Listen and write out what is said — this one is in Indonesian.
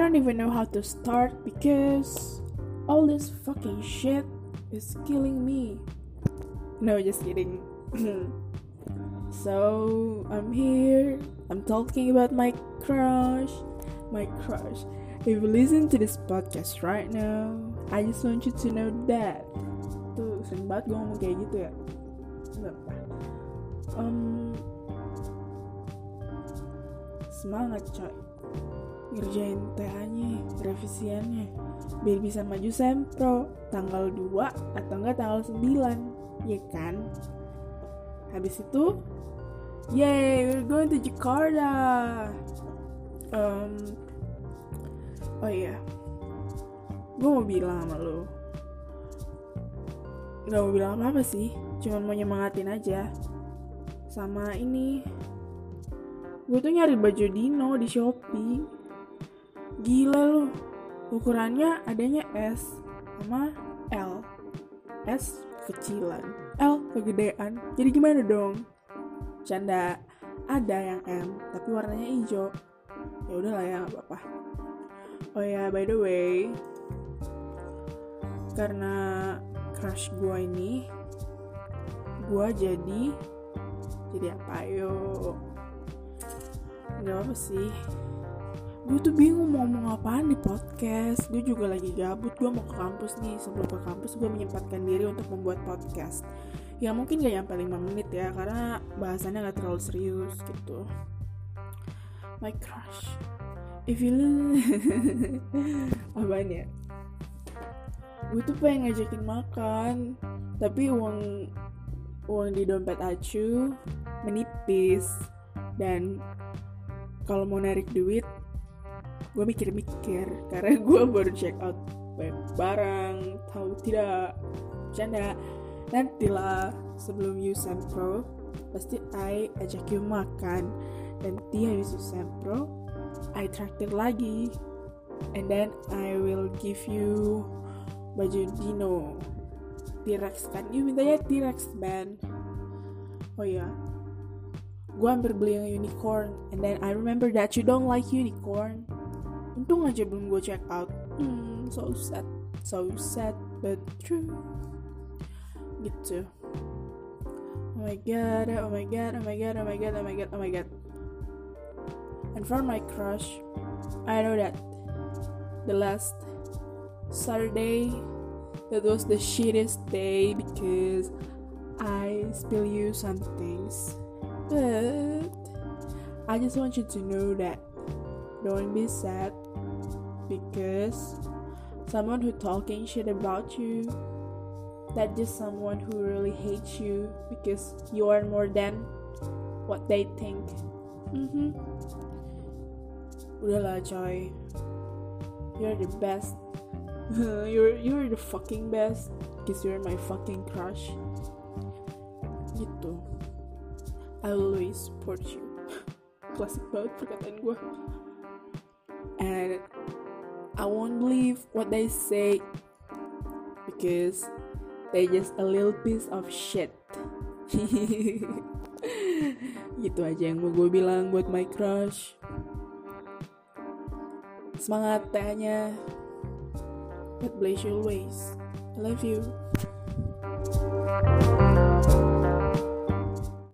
don't even know how to start because all this fucking shit is killing me. No, just kidding. so, I'm here. I'm talking about my crush. My crush. If you listen to this podcast right now, I just want you to know that. Tuh, sering banget gue ngomong kayak gitu ya. Um, semangat coy ngerjain TA-nya, revisiannya. Biar bisa maju sempro tanggal 2 atau enggak tanggal 9 ya kan? Habis itu yay we're going to Jakarta. Um, oh iya gue mau bilang sama lo nggak mau bilang apa apa sih cuman mau nyemangatin aja. Sama ini gue tuh nyari baju Dino di Shopee gila loh ukurannya adanya S sama L. S kecilan L kegedean. Jadi gimana dong? Canda. Ada yang M tapi warnanya hijau. Ya udahlah ya nggak apa-apa. Oh ya by the way karena crush gue ini gue jadi jadi apa? Yuk nggak apa sih gue tuh bingung mau ngomong apaan di podcast. Gue juga lagi gabut gue mau ke kampus nih. Sebelum ke kampus gue menyempatkan diri untuk membuat podcast. Ya mungkin gak nyampe 5 menit ya karena bahasannya gak terlalu serius gitu. My crush. If you apaan ya? Gue tuh pengen ngajakin makan tapi uang uang di dompet acu menipis. Dan kalau mau narik duit gue mikir-mikir karena gue baru check out barang tahu tidak canda nantilah sebelum you sempro pasti I ajak you makan. Nanti habis you sempro I traktir lagi. And then I will give you baju Dino. T-Rex kan? You mintanya T-Rex band oh ya gue hampir beli yang unicorn. And then I remember that you don't like unicorn untung aja belum gue check out. Hmm so sad so sad but true. Gitu. Oh my god oh my god oh my god oh my god oh my god oh my god. And for my crush I know that the last Saturday that was the shittiest day because I spill you some things. But I just want you to know that don't be sad because someone who talking shit about you that just someone who really hates you because you are more than what they think. Mm-hmm. Udahlah coy. You're the best. you're you're the fucking best because you're my fucking crush. Gitu. I will always support you. Klasik banget perkataan gue. I won't believe what they say because they just a little piece of shit. gitu aja yang mau gue bilang buat my crush. Semangat tehnya. God bless you always. I love you.